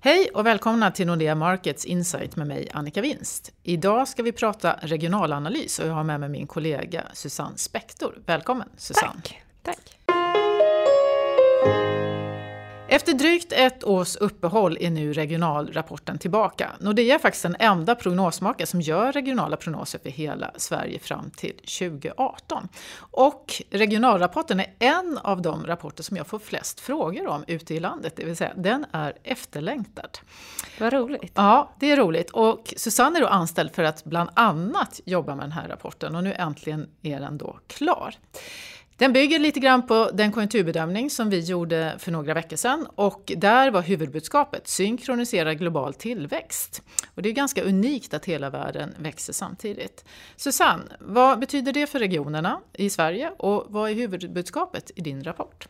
Hej och välkomna till Nordea Markets Insight med mig Annika Winst. Idag ska vi prata regionalanalys och jag har med mig min kollega Susanne Spektor. Välkommen Susanne! Tack! Tack. Efter drygt ett års uppehåll är nu regionalrapporten tillbaka. Nordea är faktiskt den enda prognosmakare som gör regionala prognoser för hela Sverige fram till 2018. Och regionalrapporten är en av de rapporter som jag får flest frågor om ute i landet, det vill säga den är efterlängtad. Vad roligt! Ja, det är roligt. Och Susanne är då anställd för att bland annat jobba med den här rapporten och nu äntligen är den då klar. Den bygger lite grann på den konjunkturbedömning som vi gjorde för några veckor sedan och där var huvudbudskapet synkroniserad global tillväxt. Och det är ganska unikt att hela världen växer samtidigt. Susanne, vad betyder det för regionerna i Sverige och vad är huvudbudskapet i din rapport?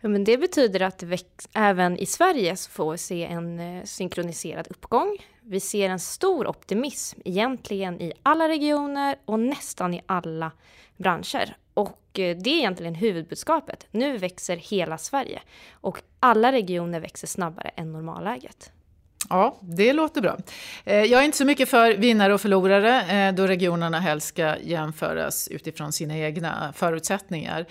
Ja, men det betyder att även i Sverige så får vi se en eh, synkroniserad uppgång. Vi ser en stor optimism egentligen i alla regioner och nästan i alla branscher. Och eh, det är egentligen huvudbudskapet. Nu växer hela Sverige och alla regioner växer snabbare än normalläget. Ja, det låter bra. Eh, jag är inte så mycket för vinnare och förlorare eh, då regionerna helst ska jämföras utifrån sina egna förutsättningar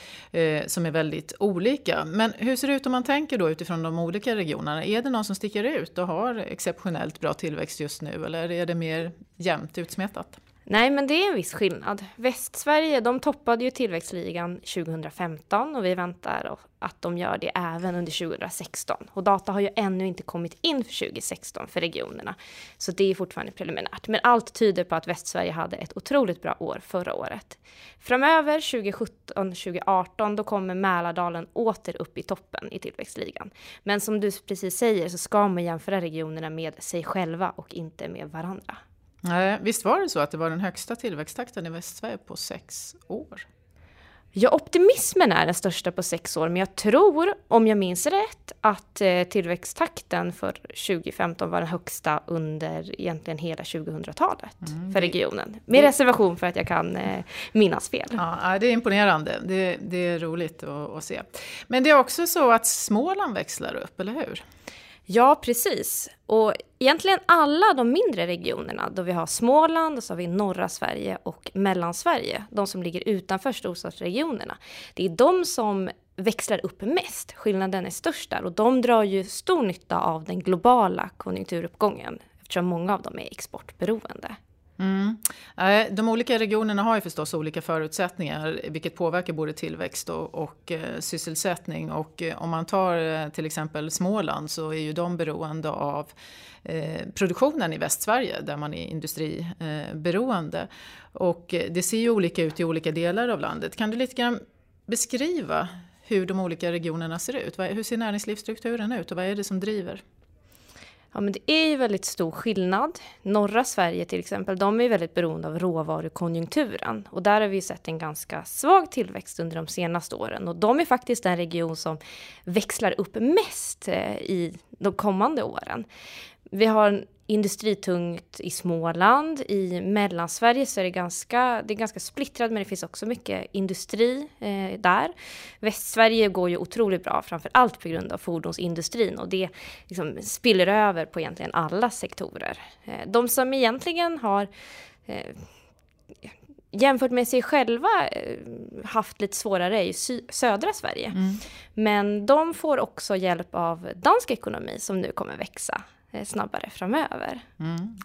som är väldigt olika. Men hur ser det ut om man tänker då utifrån de olika regionerna? Är det någon som sticker ut och har exceptionellt bra tillväxt just nu eller är det mer jämnt utsmetat? Nej, men det är en viss skillnad. Västsverige, de toppade ju tillväxtligan 2015 och vi väntar att de gör det även under 2016. Och data har ju ännu inte kommit in för 2016 för regionerna, så det är fortfarande preliminärt. Men allt tyder på att Västsverige hade ett otroligt bra år förra året. Framöver 2017-2018, då kommer Mälardalen åter upp i toppen i tillväxtligan. Men som du precis säger så ska man jämföra regionerna med sig själva och inte med varandra. Nej, visst var det så att det var den högsta tillväxttakten i Västsverige på sex år? Ja, optimismen är den största på sex år, men jag tror, om jag minns rätt, att eh, tillväxttakten för 2015 var den högsta under egentligen hela 2000-talet mm, för regionen. Med det, reservation för att jag kan eh, minnas fel. Ja, det är imponerande. Det, det är roligt att, att, se. Men det är också så att Småland växlar upp, eller hur? Ja, precis. Och egentligen alla de mindre regionerna, då vi har Småland, och så har vi norra Sverige och Mellansverige, de som ligger utanför storstadsregionerna. Det är de som växlar upp mest. Skillnaden är störst där och de drar ju stor nytta av den globala konjunkturuppgången eftersom många av dem är exportberoende. Mm. Eh, de olika regionerna har ju förstås olika förutsättningar vilket påverkar både tillväxt och, och eh, sysselsättning. Och eh, om man tar till exempel Småland så är ju de beroende av produktionen i Västsverige där man är industriberoende. Och det ser ju olika ut i olika delar av landet. Kan du lite grann beskriva hur de olika regionerna ser ut? Hur ser näringslivsstrukturen ut och vad är det som driver? Ja, men det är ju väldigt stor skillnad. Norra Sverige till exempel, de är väldigt beroende av råvarukonjunkturen. Och där har vi sett en ganska svag tillväxt under de senaste åren. Och de är faktiskt den region som växlar upp mest eh, i de kommande åren. Vi har industritungt i Småland. I Mellansverige så är det ganska, det är ganska splittrat men det finns också mycket industri eh, där. Västsverige går ju otroligt bra, framför allt på grund av fordonsindustrin och det liksom spiller över på egentligen alla sektorer. Eh, de som egentligen har eh, jämfört med sig själva eh, haft lite svårare är ju södra Sverige. Mm. Men de får också hjälp av dansk ekonomi som nu kommer växa. Eh, snabbare framöver. Mm.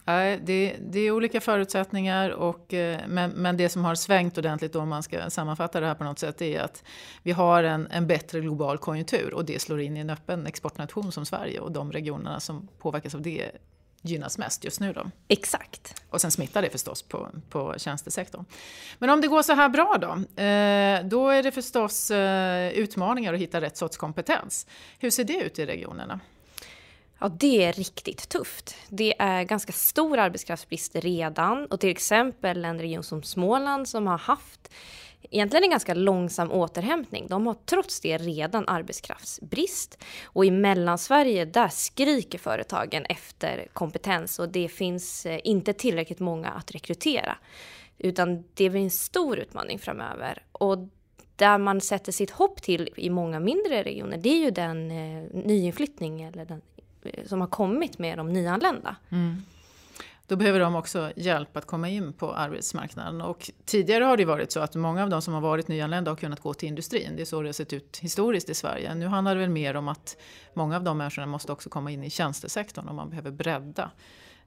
Det, det, är olika förutsättningar och, eh, men, men det som har svängt ordentligt om man ska sammanfatta det här på något sätt är att vi har en, en bättre global konjunktur och det slår in i en öppen exportnation som Sverige och de regionerna som påverkas av det gynnas mest just nu då. Exakt. Och sen smittar det förstås på, på tjänstesektorn. Men om det går så här bra då, eh, då är det förstås utmaningar att hitta rätt sorts kompetens. Hur ser det ut i regionerna? Ja, det är riktigt tufft. Det är ganska stor arbetskraftsbrist redan och till exempel en region som Småland som har haft egentligen en ganska långsam återhämtning. De har trots det redan arbetskraftsbrist. Och i Mellansverige, där skriker företagen efter kompetens och det finns eh, inte tillräckligt många att rekrytera. Utan det blir en stor utmaning framöver. Och där man sätter sitt hopp till i många mindre regioner, det är ju den eh, nyinflyttning eller den som har kommit med de nyanlända. Mm. Då behöver de också hjälp att komma in på arbetsmarknaden. Och tidigare har det varit så att många av de som har varit nyanlända har kunnat gå till industrin. Det är så det har sett ut historiskt i Sverige. Nu handlar det väl mer om att många av de människorna måste också komma in i tjänstesektorn och man behöver bredda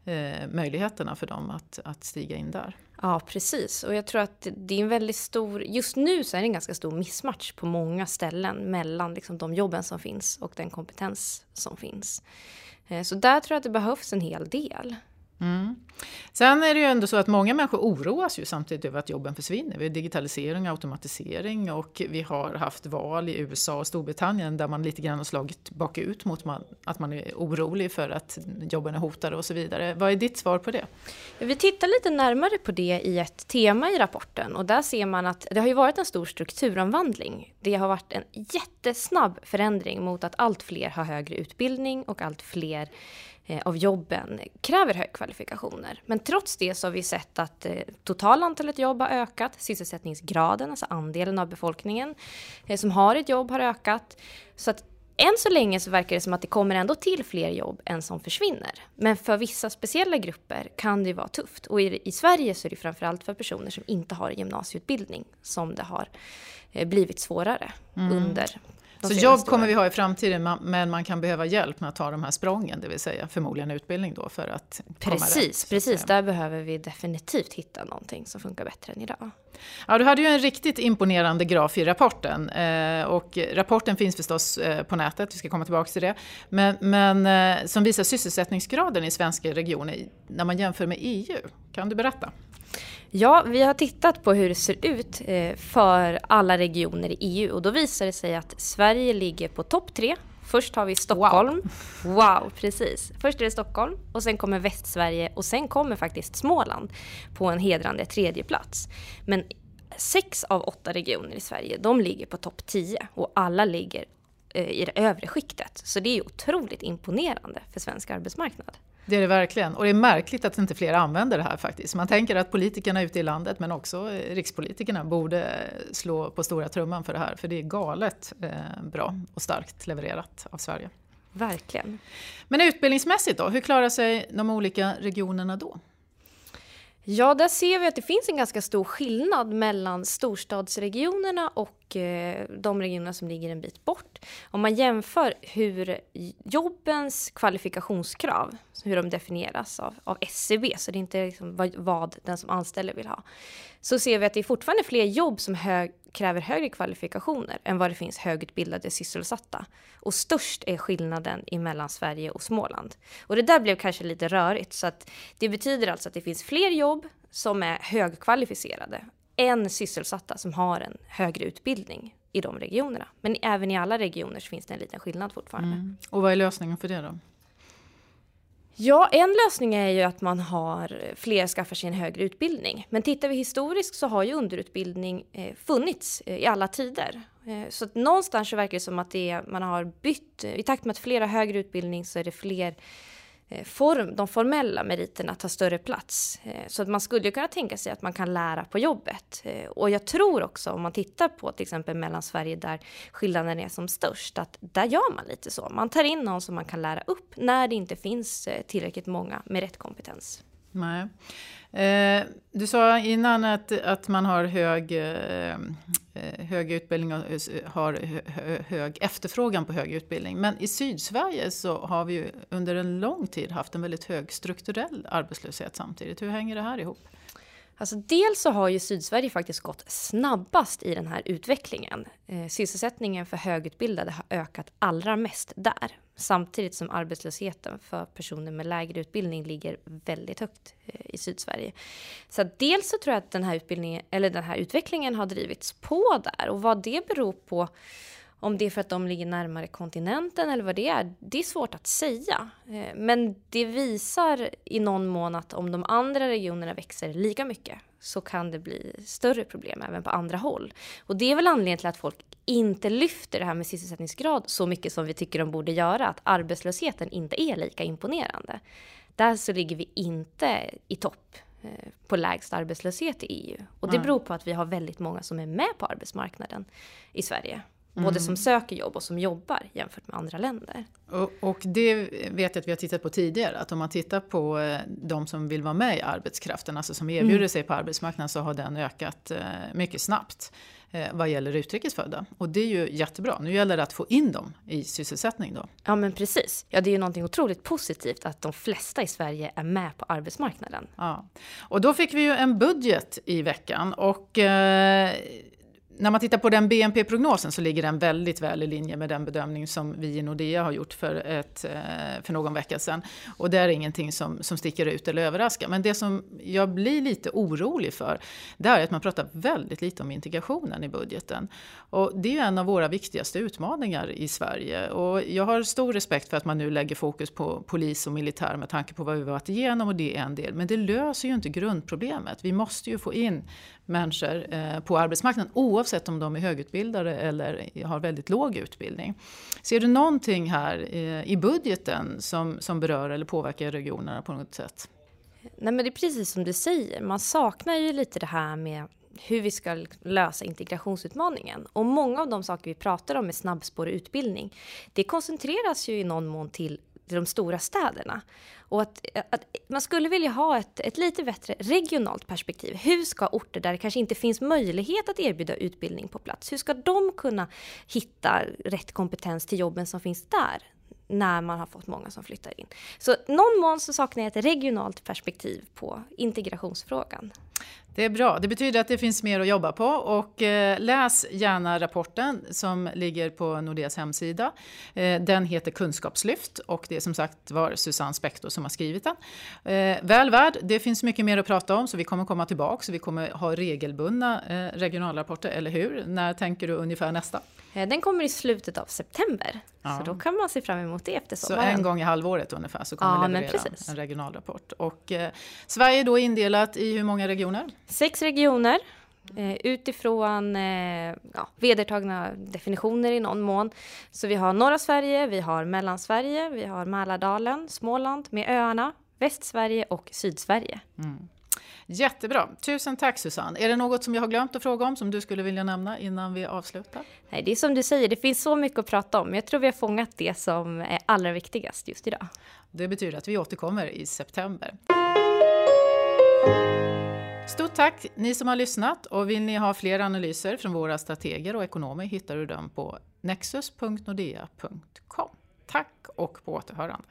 eh, möjligheterna för dem att, att stiga in där. Ja, precis. Och jag tror att det är en väldigt stor... Just nu så är det en ganska stor missmatch på många ställen mellan liksom de jobben som finns och den kompetens som finns. Eh, så där tror jag att det behövs en hel del. Mm. Sen är det ju ändå så att många människor oroas ju samtidigt över att jobben försvinner. Vi har digitalisering och automatisering och vi har haft val i USA och Storbritannien där man lite grann har slagit bakut mot man, att man är orolig för att jobben är hotade och så vidare. Vad är ditt svar på det? Vi tittar lite närmare på det i ett tema i rapporten och där ser man att det har ju varit en stor strukturomvandling. Det har varit en jättesnabb förändring mot att allt fler har högre utbildning och allt fler av jobben kräver högkvalifikationer. Men trots det så har vi sett att eh, totala antalet jobb har ökat, sysselsättningsgraden, alltså andelen av befolkningen eh, som har ett jobb har ökat. Så att än så länge så verkar det som att det kommer ändå till fler jobb än som försvinner. Men för vissa speciella grupper kan det vara tufft. Och i, i Sverige så är det framförallt för personer som inte har gymnasieutbildning som det har blivit svårare mm. under så jobb kommer vi ha i framtiden men man kan behöva hjälp med att ta de här sprången, det vill säga förmodligen utbildning då för att Precis, komma rätt, precis. Där behöver vi definitivt hitta någonting som funkar bättre än idag. Ja, du hade ju en riktigt imponerande graf i rapporten eh, och rapporten finns förstås eh, på nätet, vi ska komma tillbaka till det. Men, men eh, som visar sysselsättningsgraden i svenska regioner när man jämför med EU. Kan du berätta? Ja, vi har tittat på hur det ser ut eh, för alla regioner i EU och då visar det sig att Sverige ligger på topp tre. Först har vi Stockholm. Wow. wow, precis. Först är det Stockholm och sen kommer Västsverige och sen kommer faktiskt Småland på en hedrande tredje plats. Men sex av åtta regioner i Sverige, de ligger på topp 10 och alla ligger eh, i det övre skiktet. Så det är otroligt imponerande för svensk arbetsmarknad. Det är det verkligen. Och det är märkligt att inte fler använder det här faktiskt. Man tänker att politikerna ute i landet, men också eh, rikspolitikerna, borde slå på stora trumman för det här. För det är galet eh, bra och starkt levererat av Sverige. Verkligen. Men utbildningsmässigt då, hur klarar sig de olika regionerna då? Ja, där ser vi att det finns en ganska stor skillnad mellan storstadsregionerna och och eh, de regioner som ligger en bit bort. Om man jämför hur jobbens kvalifikationskrav, hur de definieras av, av SCB, så det är inte liksom vad, vad, den som anställer vill ha, så ser vi att det är fortfarande fler jobb som hög, kräver högre kvalifikationer än vad det finns högutbildade sysselsatta. Och störst är skillnaden mellan Sverige och Småland. Och det där blev kanske lite rörigt, så att det betyder alltså att det finns fler jobb som är högkvalificerade än sysselsatta som har en högre utbildning i de regionerna. Men även i alla regioner så finns det en liten skillnad fortfarande. Mm. Och vad är lösningen för det då? Ja, en lösning är ju att man har fler skaffar sig en högre utbildning. Men tittar vi historiskt så har ju underutbildning eh, funnits eh, i alla tider. Eh, så att någonstans så verkar det som att det är, man har bytt, i takt med att fler har högre utbildning så är det fler Eh, form, de formella meriterna tar större plats. Eh, så att man skulle kunna tänka sig att man kan lära på jobbet. Eh, och jag tror också om man tittar på till exempel mellan Sverige där skillnaden är som störst, att där gör man lite så. Man tar in någon som man kan lära upp när det inte finns tillräckligt många med rätt kompetens. Nej. Eh, du sa innan att, att man har hög, eh, eh hög utbildning och har hög efterfrågan på hög utbildning. Men i Sydsverige så har vi ju under en lång tid haft en väldigt hög strukturell arbetslöshet samtidigt. Hur hänger det här ihop? Alltså dels så har ju Sydsverige faktiskt gått snabbast i den här utvecklingen. Eh, sysselsättningen för högutbildade har ökat allra mest där. Samtidigt som arbetslösheten för personer med lägre utbildning ligger väldigt högt eh, i Sydsverige. Så dels så tror jag att den här, utbildningen, eller den här utvecklingen har drivits på där. Och vad det beror på om det är för att de ligger närmare kontinenten eller vad det är, det är svårt att säga. Eh, men det visar i någon mån att om de andra regionerna växer lika mycket så kan det bli större problem även på andra håll. Och det är väl anledningen till att folk inte lyfter det här med sysselsättningsgrad så mycket som vi tycker de borde göra, att arbetslösheten inte är lika imponerande. Där så ligger vi inte i topp eh, på lägst arbetslöshet i EU. Och det beror på att vi har väldigt många som är med på arbetsmarknaden i Sverige. Både mm. som söker jobb och som jobbar jämfört med andra länder. Och, och, det vet jag att vi har tittat på tidigare, att om man tittar på eh, de som vill vara med i arbetskraften, alltså som erbjuder mm. sig på arbetsmarknaden, så har den ökat eh, mycket snabbt eh, vad gäller utrikesfödda. Och det är ju jättebra. Nu gäller det att få in dem i sysselsättning då. Ja men precis. Ja det är ju någonting otroligt positivt att de flesta i Sverige är med på arbetsmarknaden. Ja. Och då fick vi ju en budget i veckan och eh, när man tittar på den BNP-prognosen så ligger den väldigt väl i linje med den bedömning som vi i Nordea har gjort för, ett, eh, för någon vecka sedan. Och det är ingenting som, som sticker ut eller överraskar. Men det som jag blir lite orolig för, det är att man pratar väldigt lite om integrationen i budgeten. Och det är en av våra viktigaste utmaningar i Sverige. Och jag har stor respekt för att man nu lägger fokus på polis och militär med tanke på vad vi varit igenom och det är en del. Men det löser ju inte grundproblemet. Vi måste ju få in människor eh, på arbetsmarknaden oavsett oavsett om de är högutbildade eller har väldigt låg utbildning. Ser du någonting här eh, i budgeten som, som berör eller påverkar regionerna på något sätt? Nej men det är precis som du säger, man saknar ju lite det här med hur vi ska lösa integrationsutmaningen. Och många av de saker vi pratar om med snabbspår och utbildning, det koncentreras ju i någon mån till till de stora städerna. Och att, att, man skulle vilja ha ett, ett lite bättre regionalt perspektiv. Hur ska orter där det kanske inte finns möjlighet att erbjuda utbildning på plats, hur ska de kunna hitta rätt kompetens till jobben som finns där? när man har fått många som flyttar in. Så någon mån så saknar jag ett regionalt perspektiv på integrationsfrågan. Det är bra. Det betyder att det finns mer att jobba på och eh, läs gärna rapporten som ligger på Nordeas hemsida. Eh, den heter Kunskapslyft och det är som sagt var Susanne Spektor som har skrivit den. Eh, väl värd. Det finns mycket mer att prata om så vi kommer komma tillbaka. Vi kommer ha regelbundna regionalrapporter, eller hur? När tänker du ungefär nästa? Den kommer i slutet av september. Ja. Så då kan man se fram emot det efter sommaren. Så en gång i halvåret ungefär så kommer ja, vi leverera en regionalrapport. Och Sverige är då indelat i hur många regioner? Sex regioner. Eh, utifrån eh, ja, vedertagna definitioner i någon mån. Så vi har norra Sverige, vi har Mellansverige, vi har Mälardalen, Småland med öarna, Västsverige och Sydsverige. Mm. Jättebra. Tusen tack Susanne. Är det något som jag har glömt att fråga om som du skulle vilja nämna innan vi avslutar? Nej, det är som du säger, det finns så mycket att prata om. Jag tror vi har fångat det som är allra viktigast just idag. Det betyder att vi återkommer i september. Stort tack ni som har lyssnat och vill ni ha fler analyser från våra strateger och ekonomer hittar du dem på nexus.nordea.com. Tack och på återhörande.